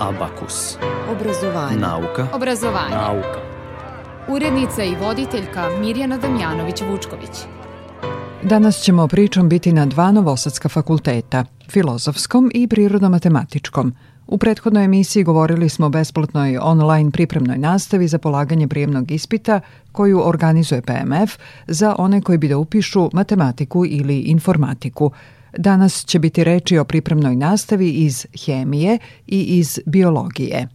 Abakus. Obrazovanje. Nauka. Obrazovanje. Nauka. Urednica i voditeljka Mirjana Damjanović-Vučković. Danas ćemo pričom biti na dva novosadska fakulteta, filozofskom i prirodno-matematičkom. U prethodnoj emisiji govorili smo o besplatnoj online pripremnoj nastavi za polaganje prijemnog ispita koju organizuje PMF za one koji bi da upišu matematiku ili informatiku – Danas će biti reči o pripremnoj nastavi iz hemije i iz biologije.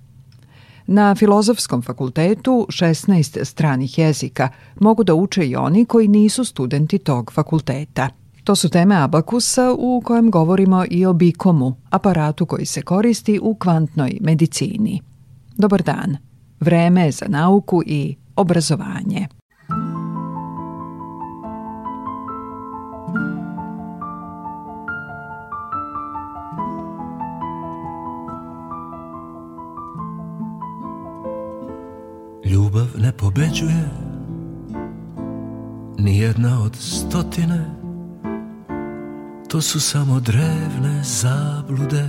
Na Filozofskom fakultetu 16 stranih jezika mogu da uče i oni koji nisu studenti tog fakulteta. To su teme abakusa u kojem govorimo i o bikomu, aparatu koji se koristi u kvantnoj medicini. Dobar dan. Vreme je za nauku i obrazovanje. Ljubav ne pobeđuje Nijedna od stotine To su samo drevne zablude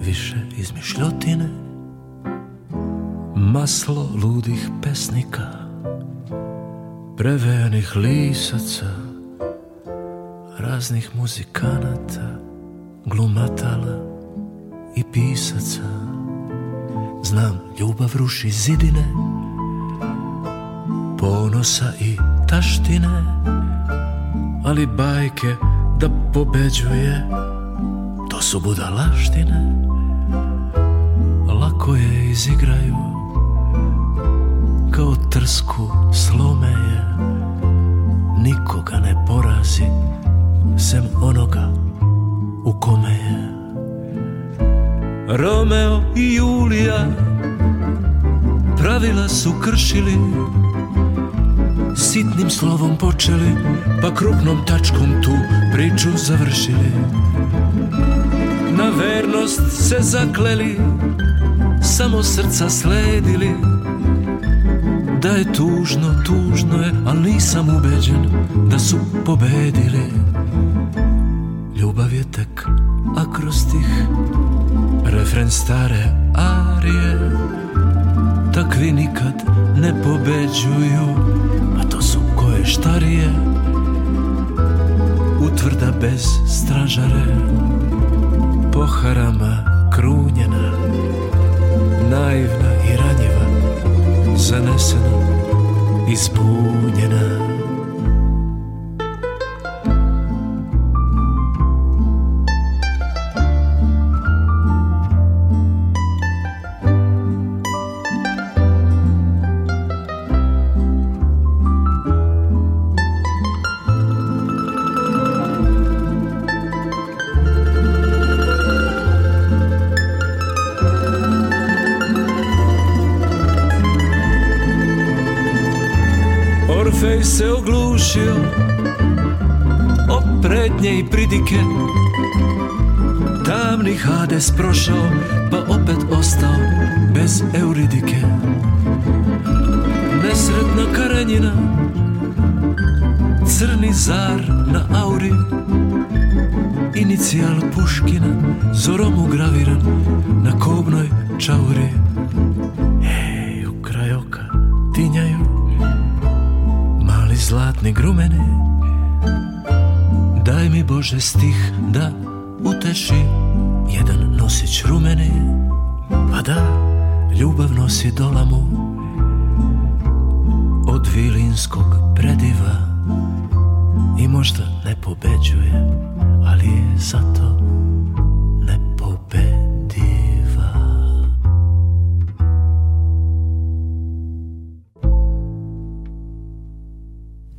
Više izmišljotine Maslo ludih pesnika Prevejanih lisaca Raznih muzikanata Glumatala i pisaca Znam, ljubav ruši zidine Ponosa i taštine Ali bajke da pobeđuje To su budalaštine Lako je izigraju Kao trsku slome je Nikoga ne porazi Sem onoga u kome je Romeo i Julija pravila su kršili Sitnim slovom počeli, pa krupnom tačkom tu priču završili Na vernost se zakleli, samo srca sledili Da je tužno, tužno je, al nisam ubeđen da su pobedili Ljubav je tek akrostih Refren stare arije Takvi nikad ne pobeđuju A to su koje štarije Utvrda bez stražare Poharama krunjena Naivna i ranjiva Zanesena, ispunjena bi se oglušio O prednje i pridike Tamni Hades prošao Pa opet ostao bez euridike Nesretna karenjina Crni zar na auri Inicijal Puškina Zorom ugraviran na kobnoj čauri zlatne grumene Daj mi Bože stih da uteši Jedan nosić rumene Pa da ljubav nosi dolamu Od vilinskog prediva I možda ne pobeđuje Ali je zato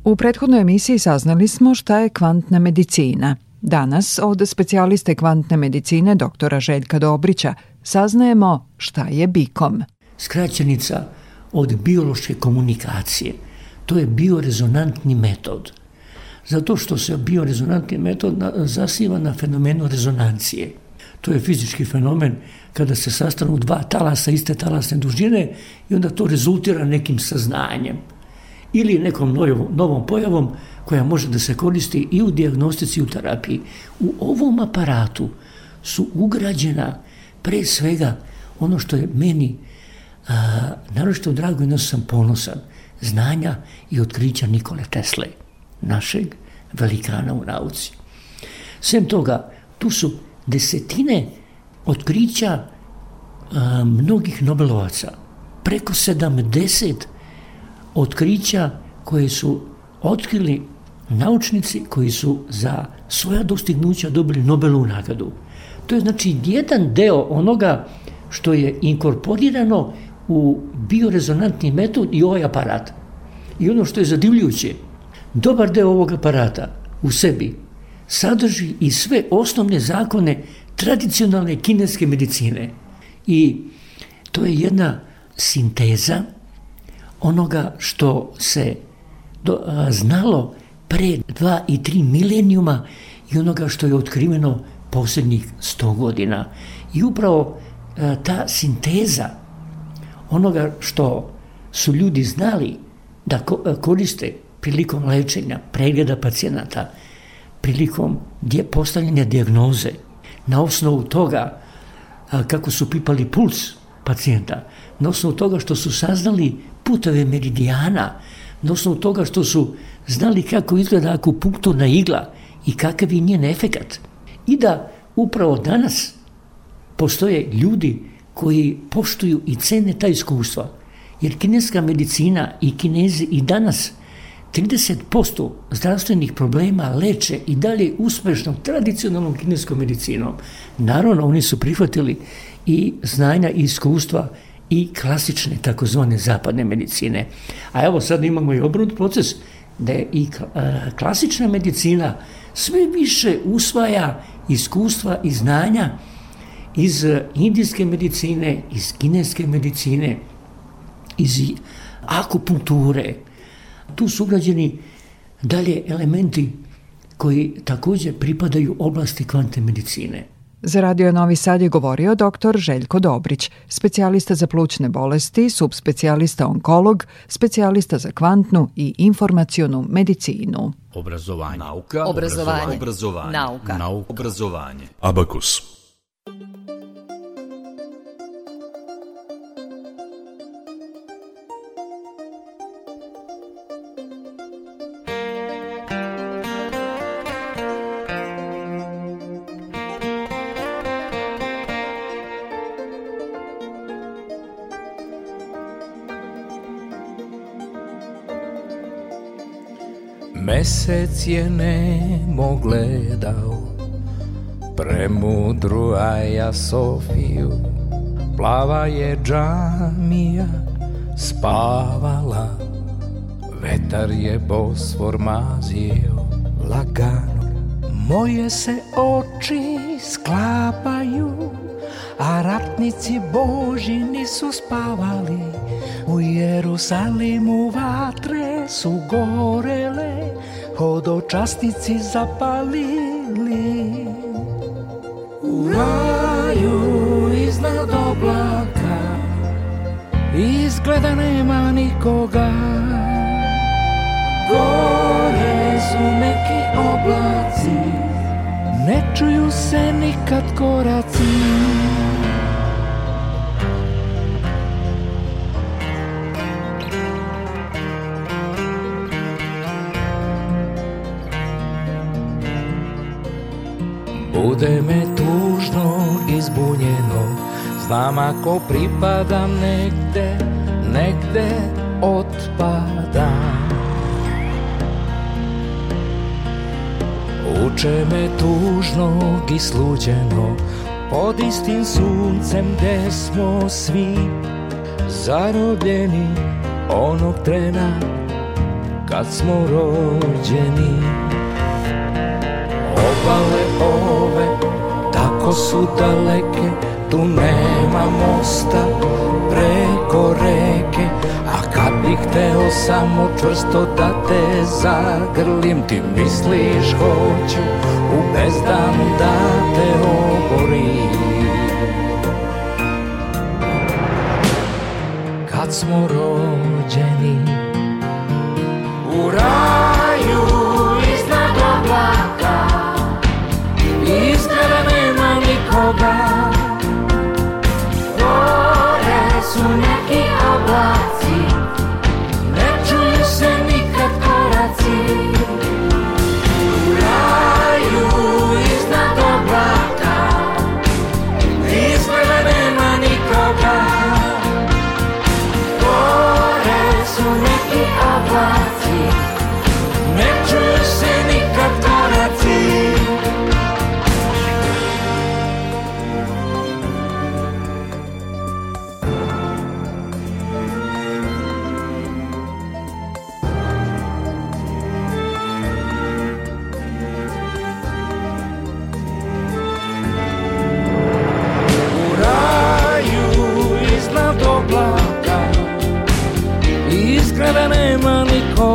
U prethodnoj emisiji saznali smo šta je kvantna medicina. Danas od specijaliste kvantne medicine doktora Željka Dobrića saznajemo šta je bikom. Skraćenica od biološke komunikacije. To je biorezonantni metod. Zato što se biorezonantni metod zasniva na fenomenu rezonancije. To je fizički fenomen kada se sastanu dva talasa iste talasne dužine i onda to rezultira nekim saznanjem – ili nekom novom, novom pojavom koja može da se koristi i u diagnostici i u terapiji. U ovom aparatu su ugrađena pre svega ono što je meni a, naročito drago i nas sam ponosan, znanja i otkrića Nikole Tesle, našeg velikana u nauci. Sem toga, tu su desetine otkrića a, mnogih Nobelovaca, preko 70 otkrića koje su otkrili naučnici koji su za svoja dostignuća dobili Nobelovu nagradu. To je znači jedan deo onoga što je inkorporirano u biorezonantni metod i ovaj aparat. I ono što je zadivljujuće, dobar deo ovog aparata u sebi sadrži i sve osnovne zakone tradicionalne kineske medicine. I to je jedna sinteza onoga što se do, a, znalo pre dva i tri milenijuma i onoga što je otkriveno poslednjih sto godina. I upravo a, ta sinteza onoga što su ljudi znali da ko, a, koriste prilikom lečenja, pregleda pacijenata, prilikom dje, postavljanja diagnoze, na osnovu toga kako su pipali puls pacijenta, na osnovu toga što su saznali putove meridijana, na osnovu toga što su znali kako izgleda akupunkturna igla i kakav je njen efekat. I da upravo danas postoje ljudi koji poštuju i cene ta iskustva. Jer kineska medicina i kinezi i danas 30% zdravstvenih problema leče i dalje uspešno tradicionalnom kineskom medicinom. Naravno, oni su prihvatili i znanja i iskustva i klasične takozvane zapadne medicine. A evo sad imamo i obrnut proces da je i e, klasična medicina sve više usvaja iskustva i znanja iz e, indijske medicine, iz kineske medicine, iz akupunkture. Tu su ugrađeni dalje elementi koji takođe pripadaju oblasti kvantne medicine. Za Radio Novi Sad je govorio doktor Željko Dobrić, specijalista za plućne bolesti, subspecijalista onkolog, specijalista za kvantnu i informacionu medicinu. Obrazovanje. Nauka. Obrazovanje. Obrazovanje. Obrazovanje. Nauka. Nauka. Obrazovanje. Abakus. mjesec je nemo gledao Premudru, a Sofiju Plava je džamija spavala Vetar je Bosfor mazio lagano Moje se oči sklapaju A ratnici Boži nisu spavali U Jerusalimu vatre su gorele hodočasnici zapalili. U raju iznad oblaka izgleda nema nikoga. Gore su neki oblaci, ne čuju se nikad koraci. Bude me tužno i zbunjeno Znam ako pripadam negde Negde otpadam Uče me tužno i sluđeno Pod istim suncem gde smo svi Zarobljeni onog trena Kad smo rođeni Obale, obale Tako su daleke, tu nema mosta preko reke A kad bih hteo samo čvrsto da te zagrlim Ti misliš hoću u bezdan da te oborim Kad smo rođeni u raju Boga Gore su neki oblaci Ne čuju se nikad koraci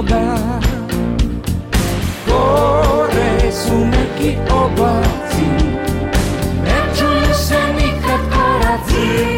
toga Gore su neki oblaci Ne čuju se nikad koraci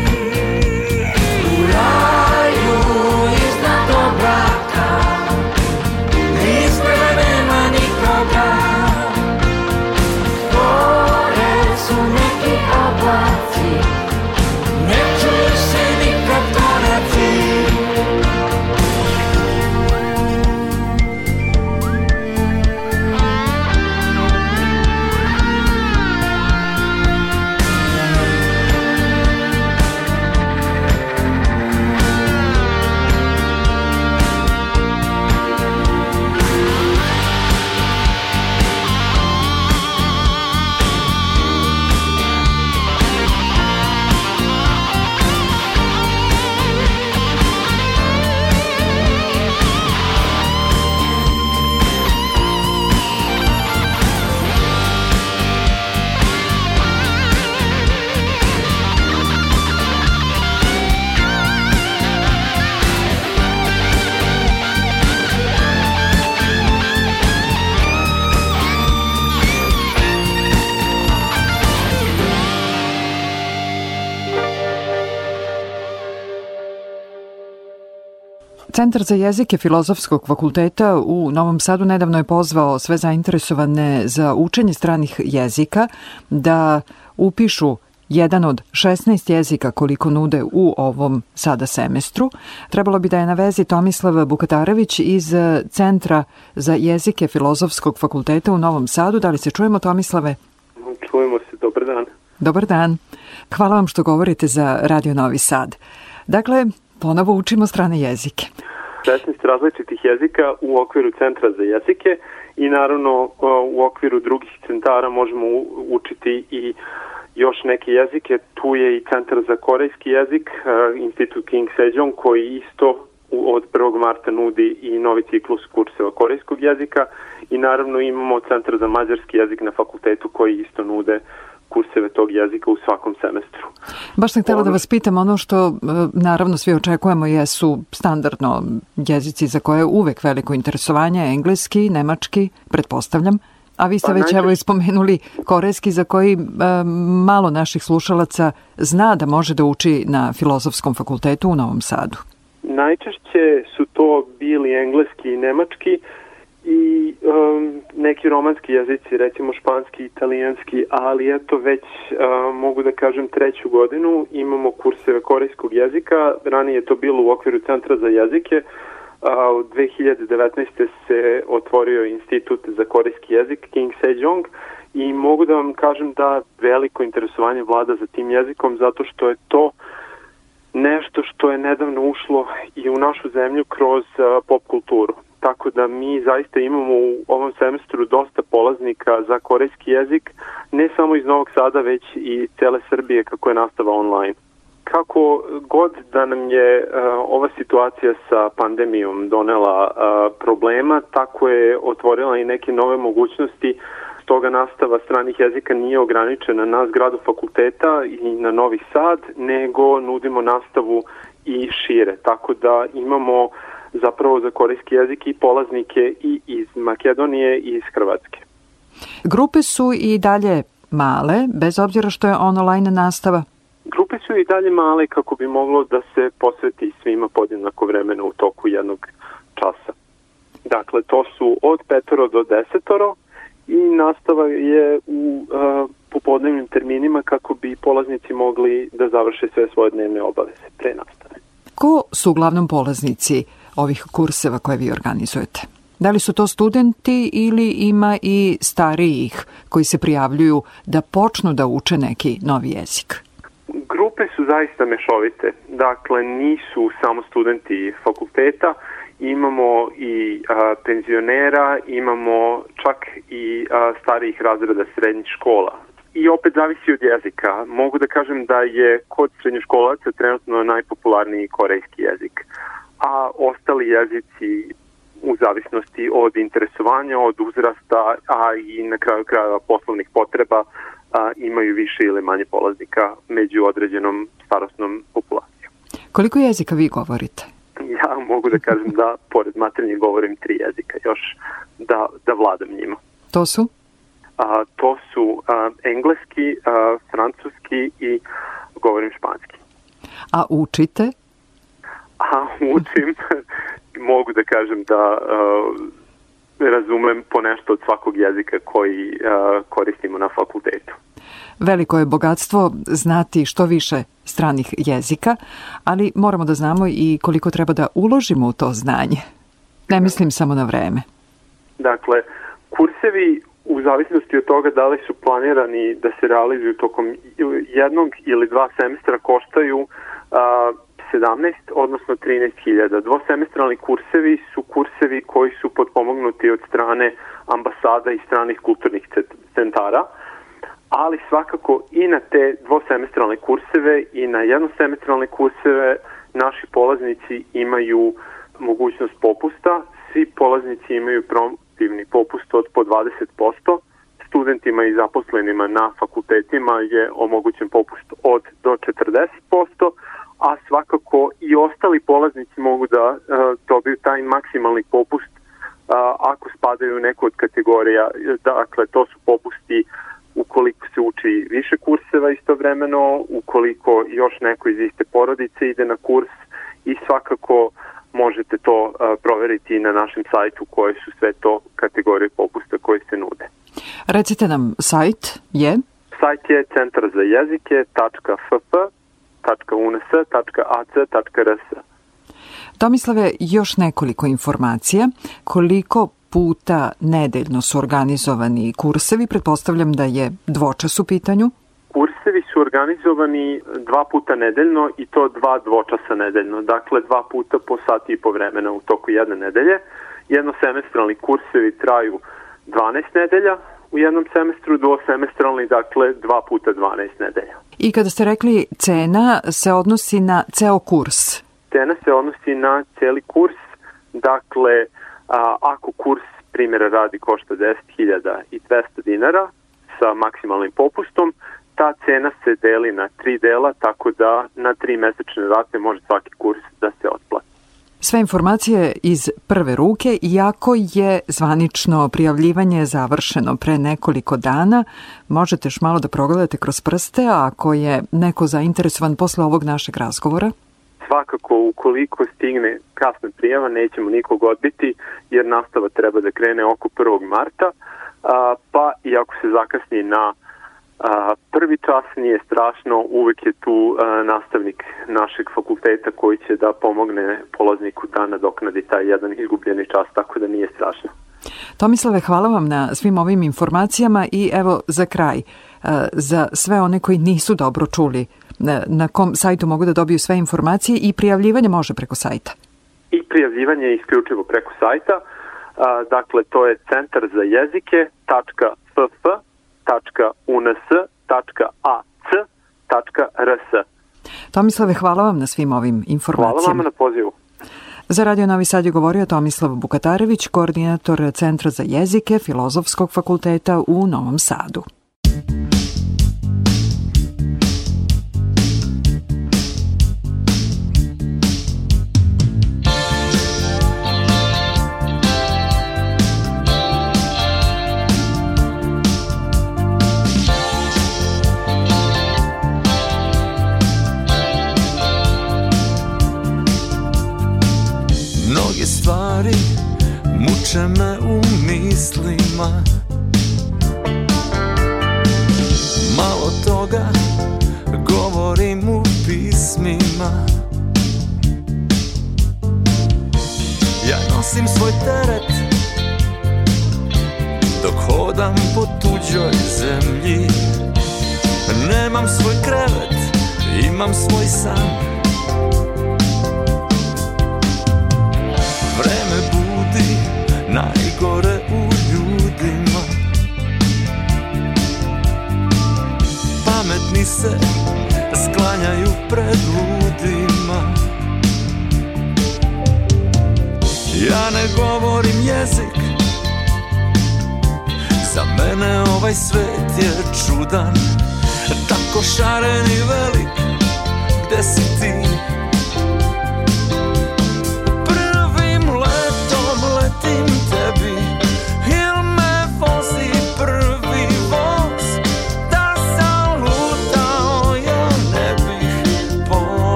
Centar za jezike Filozofskog fakulteta u Novom Sadu nedavno je pozvao sve zainteresovane za učenje stranih jezika da upišu jedan od 16 jezika koliko nude u ovom sada semestru. Trebalo bi da je na vezi Tomislav Bukatarević iz Centra za jezike Filozofskog fakulteta u Novom Sadu. Da li se čujemo, Tomislave? Čujemo se, dobar dan. Dobar dan. Hvala vam što govorite za Radio Novi Sad. Dakle, ponovo učimo strane jezike. 16 različitih jezika u okviru Centra za jezike i naravno u okviru drugih centara možemo učiti i još neke jezike. Tu je i Centar za korejski jezik, e, Institut King Sejong, koji isto od 1. marta nudi i novi ciklus kurseva korejskog jezika i naravno imamo Centar za mađarski jezik na fakultetu koji isto nude uh, kurseve tog jezika u svakom semestru. Baš sam htela da ono... da vas pitam, ono što e, naravno svi očekujemo jesu standardno jezici za koje je uvek veliko interesovanje, engleski, nemački, pretpostavljam, a vi ste pa, već najčešće... evo ispomenuli korejski za koji e, malo naših slušalaca zna da može da uči na filozofskom fakultetu u Novom Sadu. Najčešće su to bili engleski i nemački, i um, neki romanski jezici, recimo španski, italijanski, ali eto već uh, mogu da kažem treću godinu imamo kurseve korejskog jezika, ranije je to bilo u okviru Centra za jezike, a uh, u 2019. se otvorio institut za korejski jezik King Sejong i mogu da vam kažem da veliko interesovanje vlada za tim jezikom zato što je to nešto što je nedavno ušlo i u našu zemlju kroz uh, pop kulturu tako da mi zaista imamo u ovom semestru dosta polaznika za korejski jezik, ne samo iz Novog Sada, već i cele Srbije kako je nastava online. Kako god da nam je uh, ova situacija sa pandemijom donela uh, problema, tako je otvorila i neke nove mogućnosti toga nastava stranih jezika nije ograničena na zgradu fakulteta i na Novi Sad, nego nudimo nastavu i šire. Tako da imamo zapravo za korejski jezik i polaznike i iz Makedonije i iz Hrvatske. Grupe su i dalje male, bez obzira što je online nastava. Grupe su i dalje male kako bi moglo da se posveti svima podjednako vremena u toku jednog časa. Dakle, to su od petoro do desetoro i nastava je u uh, popodnevnim terminima kako bi polaznici mogli da završe sve svoje dnevne obaveze pre nastave. Ko su uglavnom polaznici? ovih kurseva koje vi organizujete? Da li su to studenti ili ima i starijih koji se prijavljuju da počnu da uče neki novi jezik? Grupe su zaista mešovite. Dakle, nisu samo studenti fakulteta, imamo i a, penzionera, imamo čak i a, starijih razreda srednjih škola. I opet zavisi od jezika. Mogu da kažem da je kod srednjoškolaca trenutno najpopularniji korejski jezik a ostali jezici u zavisnosti od interesovanja, od uzrasta, a i na kraju kraja poslovnih potreba a, imaju više ili manje polaznika među određenom starostnom populacijom. Koliko jezika vi govorite? Ja mogu da kažem da pored maternjih govorim tri jezika još, da, da vladam njima. To su? A, to su a, engleski, a, francuski i govorim španski. A učite? a učim, mogu da kažem da uh, razumem ponešto od svakog jezika koji uh, koristimo na fakultetu. Veliko je bogatstvo znati što više stranih jezika, ali moramo da znamo i koliko treba da uložimo u to znanje. Ne da. mislim samo na vreme. Dakle, kursevi u zavisnosti od toga da li su planirani da se realizuju tokom jednog ili dva semestra koštaju a, uh, 17, odnosno 13.000. Dvosemestralni kursevi su kursevi koji su podpomognuti od strane ambasada i stranih kulturnih centara, ali svakako i na te dvosemestralne kurseve i na jednosemestralne kurseve naši polaznici imaju mogućnost popusta. Svi polaznici imaju promotivni popust od po 20%, studentima i zaposlenima na fakultetima je omogućen popust od do 40%, a svakako i ostali polaznici mogu da e, dobiju taj maksimalni popust e, ako spadaju u neku od kategorija. Dakle, to su popusti ukoliko se uči više kurseva istovremeno, ukoliko još neko iz iste porodice ide na kurs i svakako možete to e, proveriti na našem sajtu koje su sve to kategorije popusta koje se nude. Recite nam, sajt je? Sajt je centarzajedike.fp.com www.uns.ac.rs. Tomislave, još nekoliko informacija. Koliko puta nedeljno su organizovani kursevi? Pretpostavljam da je dvočas u pitanju. Kursevi su organizovani dva puta nedeljno i to dva dvočasa nedeljno, dakle dva puta po sati i po vremena u toku jedne nedelje. Jednosemestralni kursevi traju 12 nedelja, u jednom semestru dvosemestralni, dakle dva puta 12 nedelja. I kada ste rekli cena se odnosi na ceo kurs? Cena se odnosi na celi kurs, dakle a, ako kurs primjera radi košta 10.200 dinara sa maksimalnim popustom, ta cena se deli na tri dela, tako da na tri mesečne rate može svaki kurs da se otplati. Sve informacije iz prve ruke, iako je zvanično prijavljivanje završeno pre nekoliko dana, možete još malo da progledate kroz prste, ako je neko zainteresovan posle ovog našeg razgovora? Svakako, ukoliko stigne kasna prijava, nećemo nikog odbiti, jer nastava treba da krene oko 1. marta, a, pa i ako se zakasni na A, prvi čas nije strašno, uvek je tu a, nastavnik našeg fakulteta koji će da pomogne polazniku da nadoknadi taj jedan izgubljeni čas, tako da nije strašno. Tomislave, hvala vam na svim ovim informacijama i evo za kraj, za sve one koji nisu dobro čuli, na kom sajtu mogu da dobiju sve informacije i prijavljivanje može preko sajta? I prijavljivanje je isključivo preko sajta, dakle to je centar za jezike.ff www.uns.ac.rs. Tomislave, hvala vam na svim ovim informacijama. Hvala vam na pozivu. Za Radio Novi Sad je govorio Tomislav Bukatarević, koordinator Centra za jezike Filozofskog fakulteta u Novom Sadu.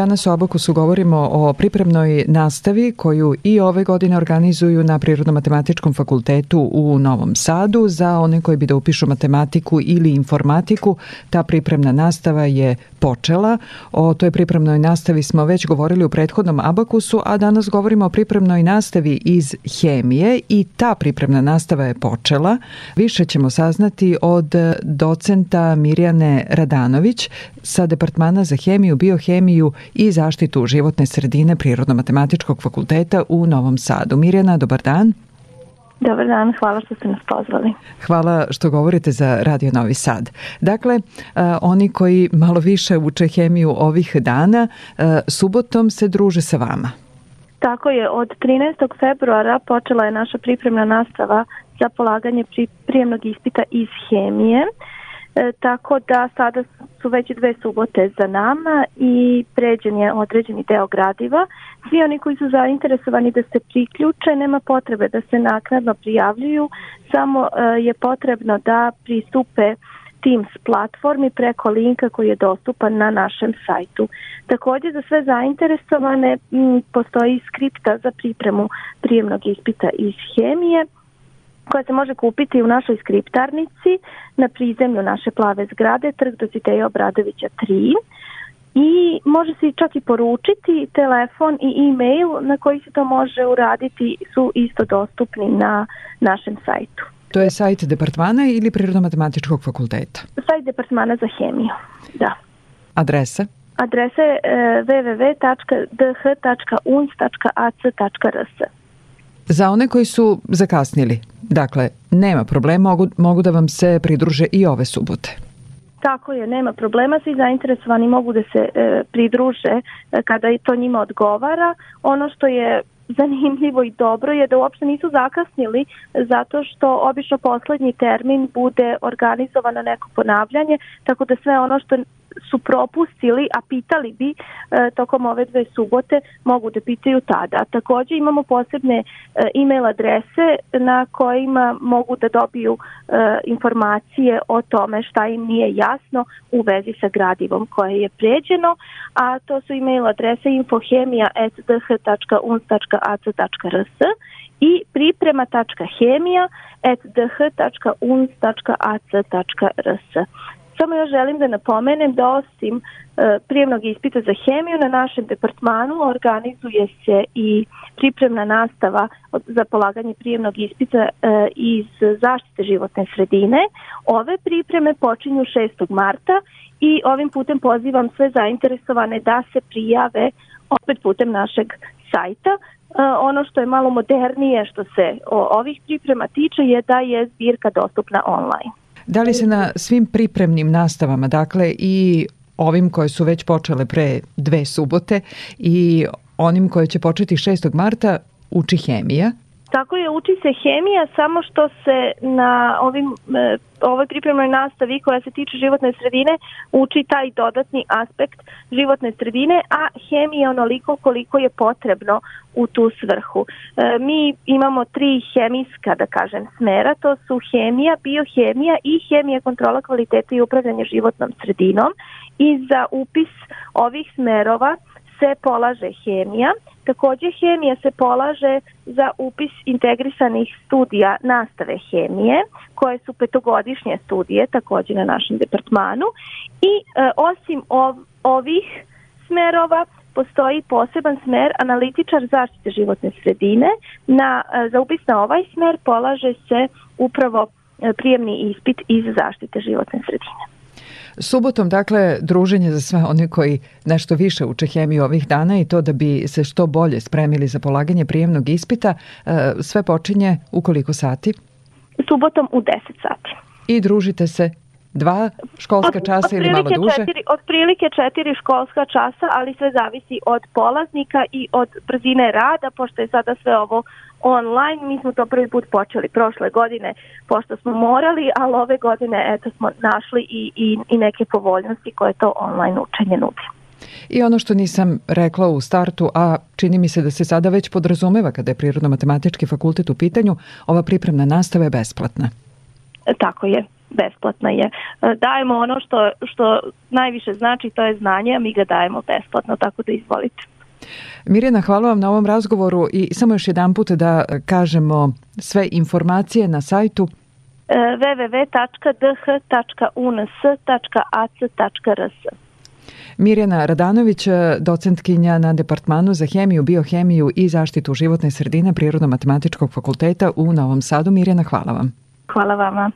danas u Obokusu govorimo o pripremnoj nastavi koju i ove godine organizuju na Prirodno-matematičkom fakultetu u Novom Sadu. Za one koji bi da upišu matematiku ili informatiku, ta pripremna nastava je počela. O toj pripremnoj nastavi smo već govorili u prethodnom Abakusu, a danas govorimo o pripremnoj nastavi iz hemije i ta pripremna nastava je počela. Više ćemo saznati od docenta Mirjane Radanović sa Departmana za hemiju, biohemiju i zaštitu životne sredine Prirodno-matematičkog fakulteta u Novom Sadu. Mirjana, dobar dan. Dobar dan, hvala što ste nas pozvali. Hvala što govorite za Radio Novi Sad. Dakle, e, oni koji malo više uče hemiju ovih dana, e, subotom se druže sa vama. Tako je, od 13. februara počela je naša pripremna nastava za polaganje prijemnog ispita iz hemije. Uh, E, tako da sada su već dve subote za nama i pređen je određeni deo gradiva. Svi oni koji su zainteresovani da se priključe, nema potrebe da se naknadno prijavljuju, samo e, je potrebno da pristupe Teams platformi preko linka koji je dostupan na našem sajtu. Takođe za sve zainteresovane postoji skripta za pripremu prijemnog ispita iz hemije koja se može kupiti u našoj skriptarnici na prizemlju naše plave zgrade, trg Dositeja Obradovića 3 i može se čak i poručiti telefon i e-mail na koji se to može uraditi su isto dostupni na našem sajtu. To je sajt departmana ili Prirodno-matematičkog fakulteta? Sajt departmana za hemiju, da. Adresa? Adresa je www.dh.unz.ac.rs. Za one koji su zakasnili, dakle, nema problema, mogu, mogu da vam se pridruže i ove subote. Tako je, nema problema, svi zainteresovani mogu da se e, pridruže e, kada i to njima odgovara. Ono što je zanimljivo i dobro je da uopšte nisu zakasnili zato što obično poslednji termin bude organizovano neko ponavljanje, tako da sve ono što su propustili, a pitali bi e, tokom ove dve subote, mogu da pitaju tada. Takođe imamo posebne e, e-mail adrese na kojima mogu da dobiju e, informacije o tome šta im nije jasno u vezi sa gradivom koje je pređeno, a to su e-mail adrese infohemija.sdh.unst.ac.rs i priprema.hemija.dh.unst.ac.rs. Samo ja želim da napomenem da osim e, prijemnog ispita za hemiju na našem departmanu organizuje se i pripremna nastava za polaganje prijemnog ispita e, iz zaštite životne sredine. Ove pripreme počinju 6. marta i ovim putem pozivam sve zainteresovane da se prijave opet putem našeg sajta. E, ono što je malo modernije što se ovih priprema tiče je da je zbirka dostupna online. Da li se na svim pripremnim nastavama, dakle i ovim koje su već počele pre dve subote i onim koje će početi 6. marta uči hemija, Tako je, uči se hemija samo što se na ovim, e, ovoj pripremnoj nastavi koja se tiče životne sredine uči taj dodatni aspekt životne sredine, a hemija onoliko koliko je potrebno u tu svrhu. E, mi imamo tri hemijska, da kažem, smera, to su hemija, biohemija i hemija kontrola kvaliteta i upravljanje životnom sredinom i za upis ovih smerova se polaže hemija, Takođe, hemija se polaže za upis integrisanih studija nastave hemije, koje su petogodišnje studije takođe na našem departmanu i e, osim ov, ovih smerova postoji poseban smer analitičar zaštite životne sredine. Na, e, za upis na ovaj smer polaže se upravo e, prijemni ispit iz zaštite životne sredine. Subotom, dakle, druženje za sve one koji nešto više uče hemiju ovih dana i to da bi se što bolje spremili za polaganje prijemnog ispita, e, sve počinje u koliko sati? Subotom u 10 sati. I družite se dva školska od, časa od ili malo duže? Četiri, otprilike četiri školska časa, ali sve zavisi od polaznika i od brzine rada, pošto je sada sve ovo online. Mi smo to prvi put počeli prošle godine pošto smo morali, ali ove godine eto smo našli i, i, i neke povoljnosti koje to online učenje nudi. I ono što nisam rekla u startu, a čini mi se da se sada već podrazumeva kada je Prirodno-matematički fakultet u pitanju, ova pripremna nastava je besplatna. E, tako je, besplatna je. E, dajemo ono što, što najviše znači, to je znanje, a mi ga dajemo besplatno, tako da izvolite. Mirjana, hvala vam na ovom razgovoru i samo još jedan put da kažemo sve informacije na sajtu e, www.dh.uns.ac.rs. Mirjana Radanović, docentkinja na Departmanu za hemiju, biohemiju i zaštitu životne sredine Prirodno-matematičkog fakulteta u Novom Sadu. Mirjana, hvala vam. Hvala vama.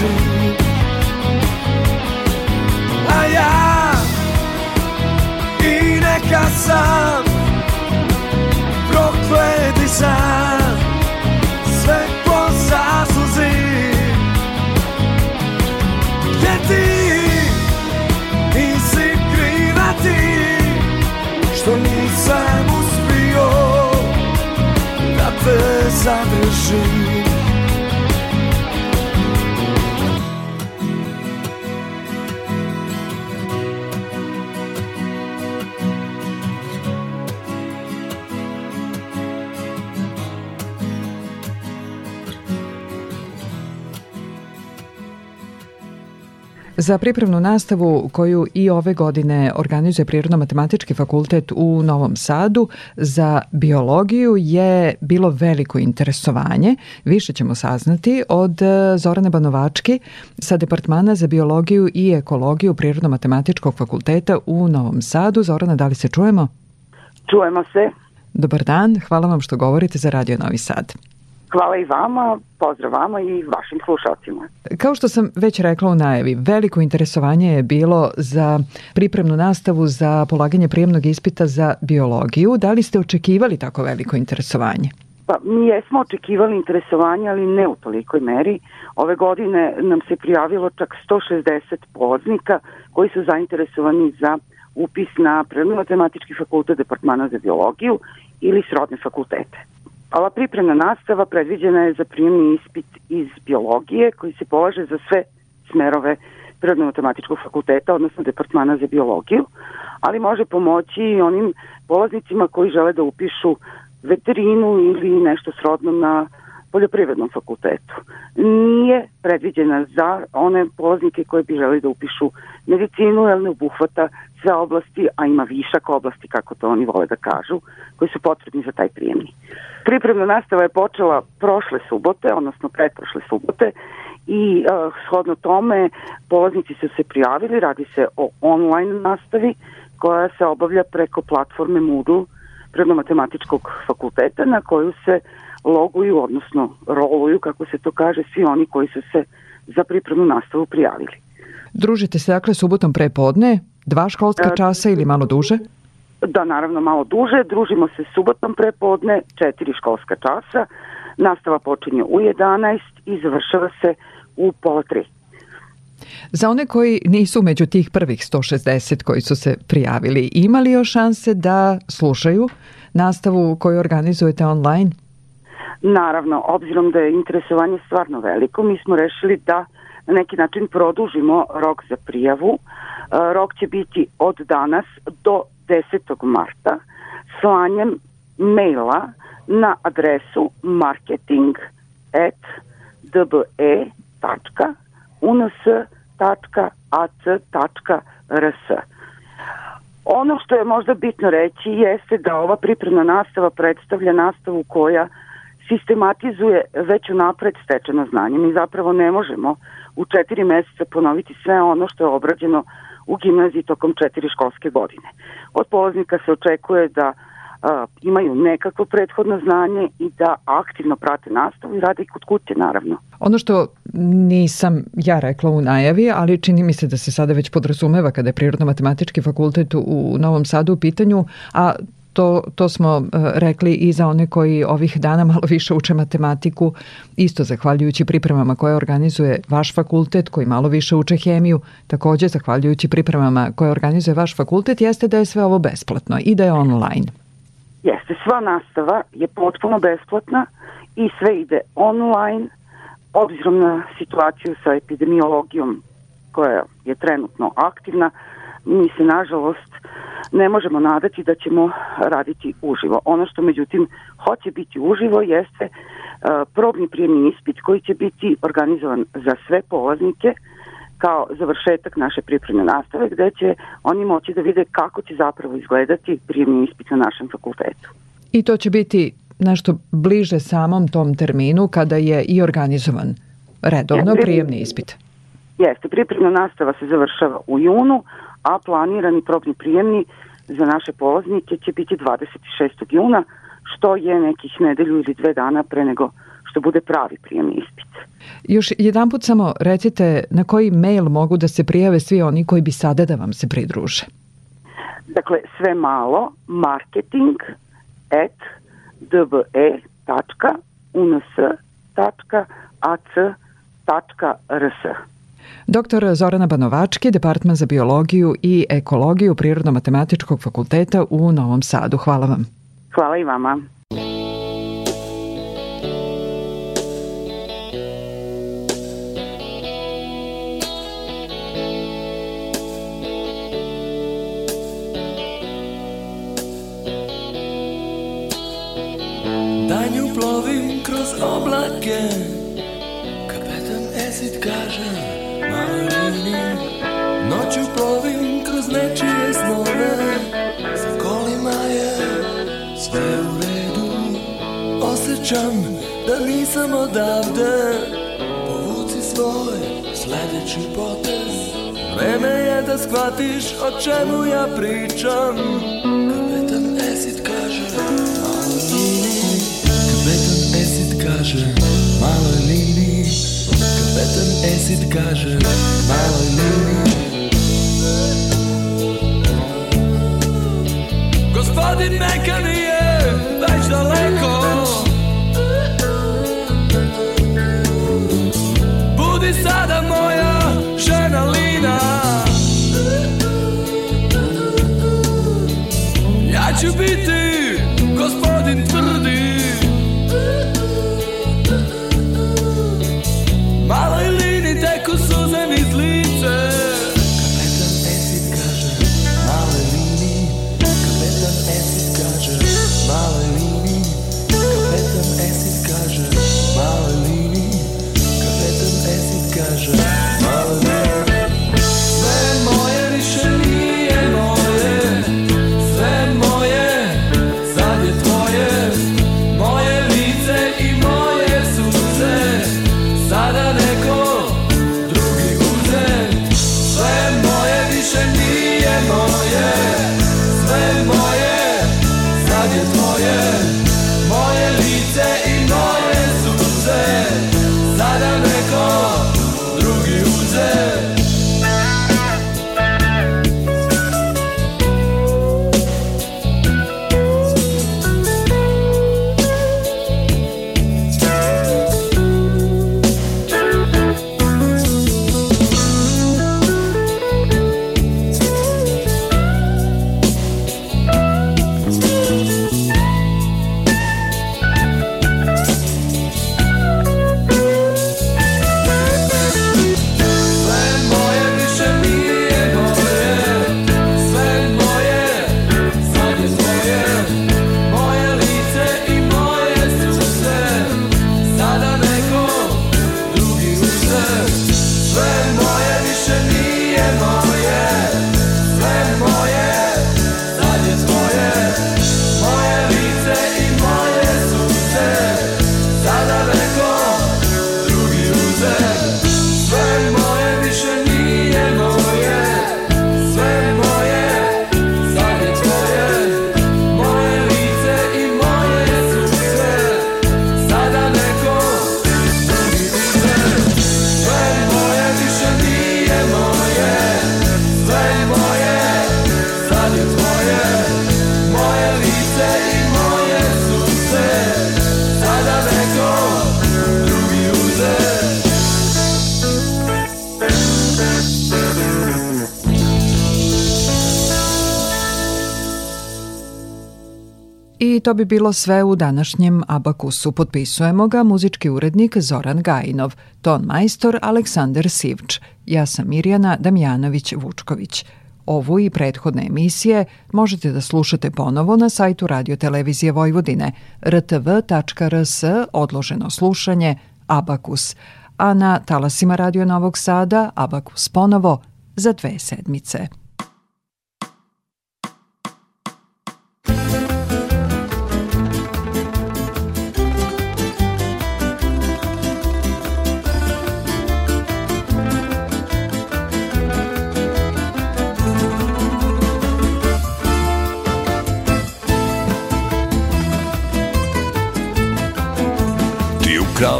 duši A ja i neka sam Za pripremnu nastavu koju i ove godine organizuje Prirodno-matematički fakultet u Novom Sadu za biologiju je bilo veliko interesovanje. Više ćemo saznati od e, Zorane Banovački sa Departmana za biologiju i ekologiju Prirodno-matematičkog fakulteta u Novom Sadu. Zorana, da li se čujemo? Čujemo se. Dobar dan, hvala vam što govorite za Radio Novi Sad. Hvala i vama, pozdrav vama i vašim slušalcima. Kao što sam već rekla u najavi, veliko interesovanje je bilo za pripremnu nastavu za polaganje prijemnog ispita za biologiju. Da li ste očekivali tako veliko interesovanje? Pa mi jesmo očekivali interesovanje, ali ne u tolikoj meri. Ove godine nam se prijavilo čak 160 polaznika koji su zainteresovani za upis na Prirodno-matematički fakultet Departmana za biologiju ili srodne fakultete. Ova pripremna nastava predviđena je za prijemni ispit iz biologije koji se polaže za sve smerove Prirodno-matematičkog fakulteta, odnosno Departmana za biologiju, ali može pomoći i onim polaznicima koji žele da upišu veterinu ili nešto srodno na poljoprivrednom fakultetu. Nije predviđena za one polaznike koji bi želi da upišu medicinu, jer ne obuhvata sve oblasti, a ima višak oblasti, kako to oni vole da kažu, koji su potrebni za taj prijemni. Pripremna nastava je počela prošle subote, odnosno pretprošle subote, i uh, shodno tome polaznici su se prijavili, radi se o online nastavi koja se obavlja preko platforme Moodle Prirodno-matematičkog fakulteta na koju se loguju, odnosno roluju, kako se to kaže, svi oni koji su se za pripremnu nastavu prijavili. Družite se dakle subotom prepodne, dva školska e, časa ili malo duže? Da, naravno malo duže. Družimo se subotom prepodne, četiri školska časa. Nastava počinje u 11 i završava se u pola 3. Za one koji nisu među tih prvih 160 koji su se prijavili, ima još šanse da slušaju nastavu koju organizujete online? Naravno, obzirom da je interesovanje stvarno veliko, mi smo rešili da na neki način produžimo rok za prijavu. E, rok će biti od danas do 10. marta slanjem maila na adresu marketing.dbe.uns.ac.rs. Ono što je možda bitno reći jeste da ova pripremna nastava predstavlja nastavu koja sistematizuje već unapred stečeno znanje. Mi zapravo ne možemo u četiri meseca ponoviti sve ono što je obrađeno u gimnaziji tokom četiri školske godine. Od polaznika se očekuje da a, imaju nekakvo prethodno znanje i da aktivno prate nastavu i rade i kod kuće naravno. Ono što nisam ja rekla u najavi, ali čini mi se da se sada već podrazumeva kada je Prirodno-matematički fakultet u Novom Sadu u pitanju, a to, to smo e, rekli i za one koji ovih dana malo više uče matematiku, isto zahvaljujući pripremama koje organizuje vaš fakultet, koji malo više uče hemiju, takođe zahvaljujući pripremama koje organizuje vaš fakultet, jeste da je sve ovo besplatno i da je online. Jeste, sva nastava je potpuno besplatna i sve ide online, obzirom na situaciju sa epidemiologijom koja je trenutno aktivna, mi se nažalost ne možemo nadati da ćemo raditi uživo. Ono što međutim hoće biti uživo jeste e, probni prijemni ispit koji će biti organizovan za sve polaznike kao završetak naše pripremne nastave gde će oni moći da vide kako će zapravo izgledati prijemni ispit na našem fakultetu. I to će biti nešto bliže samom tom terminu kada je i organizovan redovno prijemni ispit. Jeste, pripremna nastava se završava u junu, a planirani probni prijemni za naše polaznike će biti 26. juna, što je nekih nedelju ili dve dana pre nego što bude pravi prijemni ispit. Još jedan put samo recite na koji mail mogu da se prijave svi oni koji bi sada da vam se pridruže. Dakle, sve malo, marketing at dbe.uns.ac.rs. Doktor Zorana Banovački, Departman za biologiju i ekologiju Prirodno-matematičkog fakulteta u Novom Sadu. Hvala vam. Hvala i vama. Danju plovim kroz oblake Kapetan Ezit kaže srećan da nisam odavde Povuci svoj sledeći potez Vreme je da shvatiš o čemu ja pričam Kapetan Esit kaže Malo Lini Kapetan Esit kaže Malo Lini Kapetan Esit kaže Malo Lini Gospodin Mekan je već daleko to bi bilo sve u današnjem Abakusu. Potpisujemo ga muzički urednik Zoran Gajinov, ton majstor Aleksandar Sivč. Ja sam Mirjana Damjanović-Vučković. Ovu i prethodne emisije možete da slušate ponovo na sajtu radiotelevizije Vojvodine rtv.rs odloženo slušanje Abakus, a na talasima Radio Novog Sada Abakus ponovo za dve sedmice.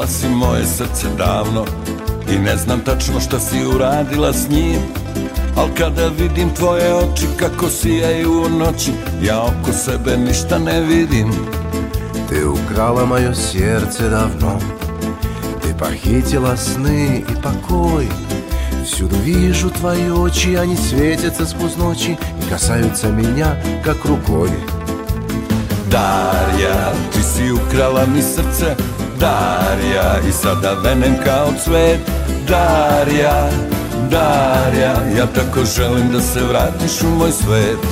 Prodala si moje srce davno I ne znam tačno šta si uradila s njim Al kada vidim tvoje oči kako sijaju u noći Ja oko sebe ništa ne vidim Ты ukrala moje srce davno Ты похитила сны i pokoj Всюду вижу твои очи, они светятся сквозь ночи И касаются меня, как рукой Дарья, ты си украла ми срце Darja I sada venem kao cvet Darja, Darja Ja tako želim da se vratiš u moj svet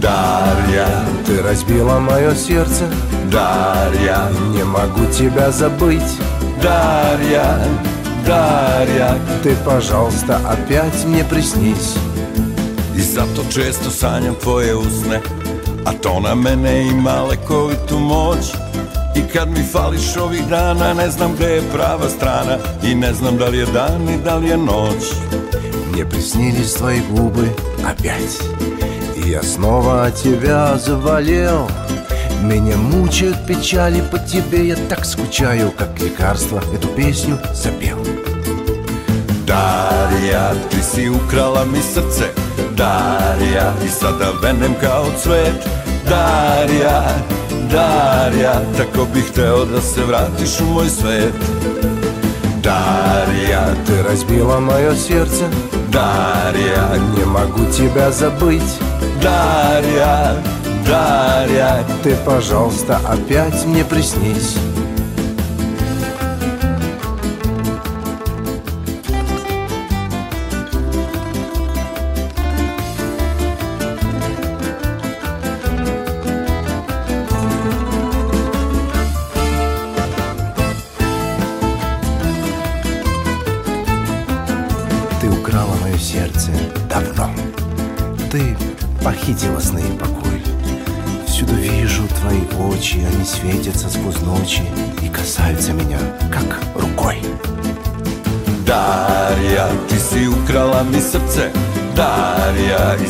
Дарья Ты разбила мое сердце Дарья Не могу тебя забыть Дарья, Дарья Ты, пожалуйста, опять мне приснись I zato često sanjam tvoje usne A to na mene ima lekovitu мощь I kad mi fališ ovih dana Ne znam gde je prava strana I ne znam da li je dan i da li je noć Мне приснились твои губы опять И я снова от тебя заболел Меня мучают печали по тебе Я так скучаю, как лекарство Эту песню запел Дарья, ты си украла ми срце Дарья, и сада венем као цвет Дарья, Дарья, Tako bih hteo da se vratiš u moj svet Дарья, ты разбила мое сердце Дарья, не могу тебя забыть Дарья, Дарья Ты, пожалуйста, опять мне приснись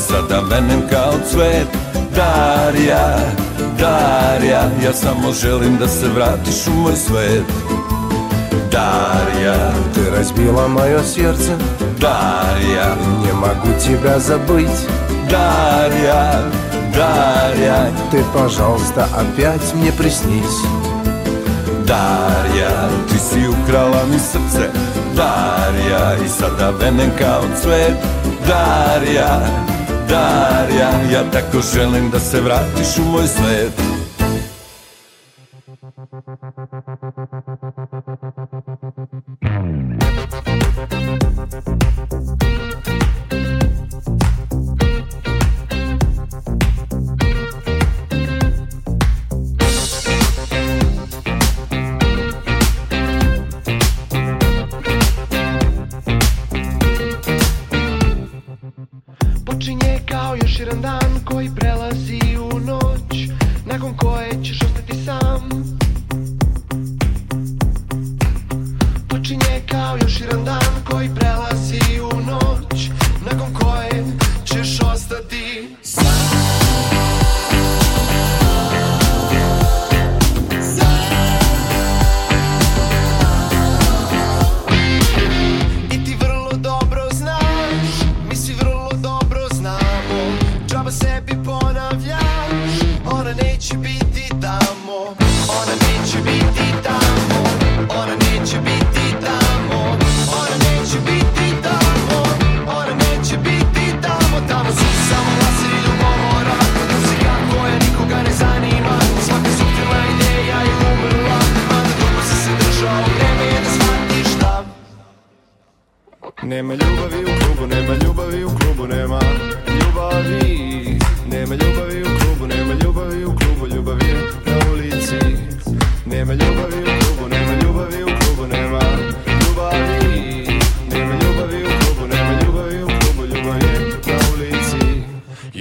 sada menem kao cvet Darja, Darja Ja samo želim da se vratiš u moj svet Дарья Ты разбила мое сердце Дарья Не могу тебя забыть Дарья, Дарья Ты, пожалуйста, опять мне приснись Дарья, ты си украла ми сердце, Дарья, и сада венен као цвет Дарья, darja Ja tako želim da se vratiš u moj svet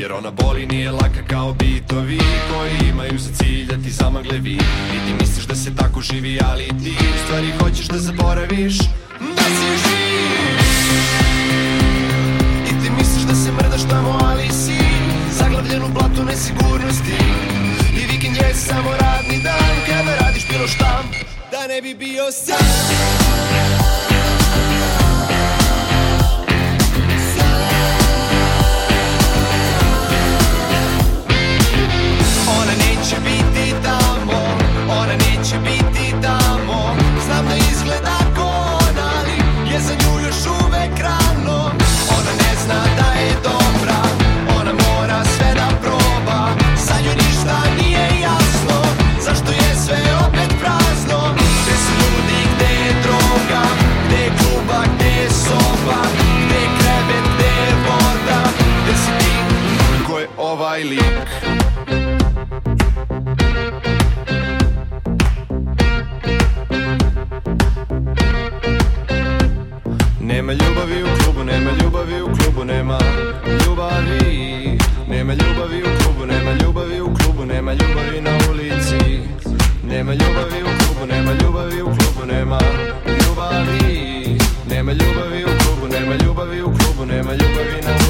Jer ona boli nije laka kao bitovi Koji imaju za cilj da ti zamagle vi I ti misliš da se tako živi, ali ti U stvari hoćeš da zaboraviš Da si živ I ti misliš da se mrdaš tamo, ali si Zaglavljen u blatu nesigurnosti I vikend je samo radni dan Kada radiš bilo šta Da ne bi bio sam taj lik Nema ljubavi u klubu, nema ljubavi u klubu, nema ljubavi Nema ljubavi u klubu, nema ljubavi u klubu, nema ljubavi na ulici Nema ljubavi u klubu, nema ljubavi u klubu, nema ljubavi Nema ljubavi u klubu, nema ljubavi u klubu, nema ljubavi na ulici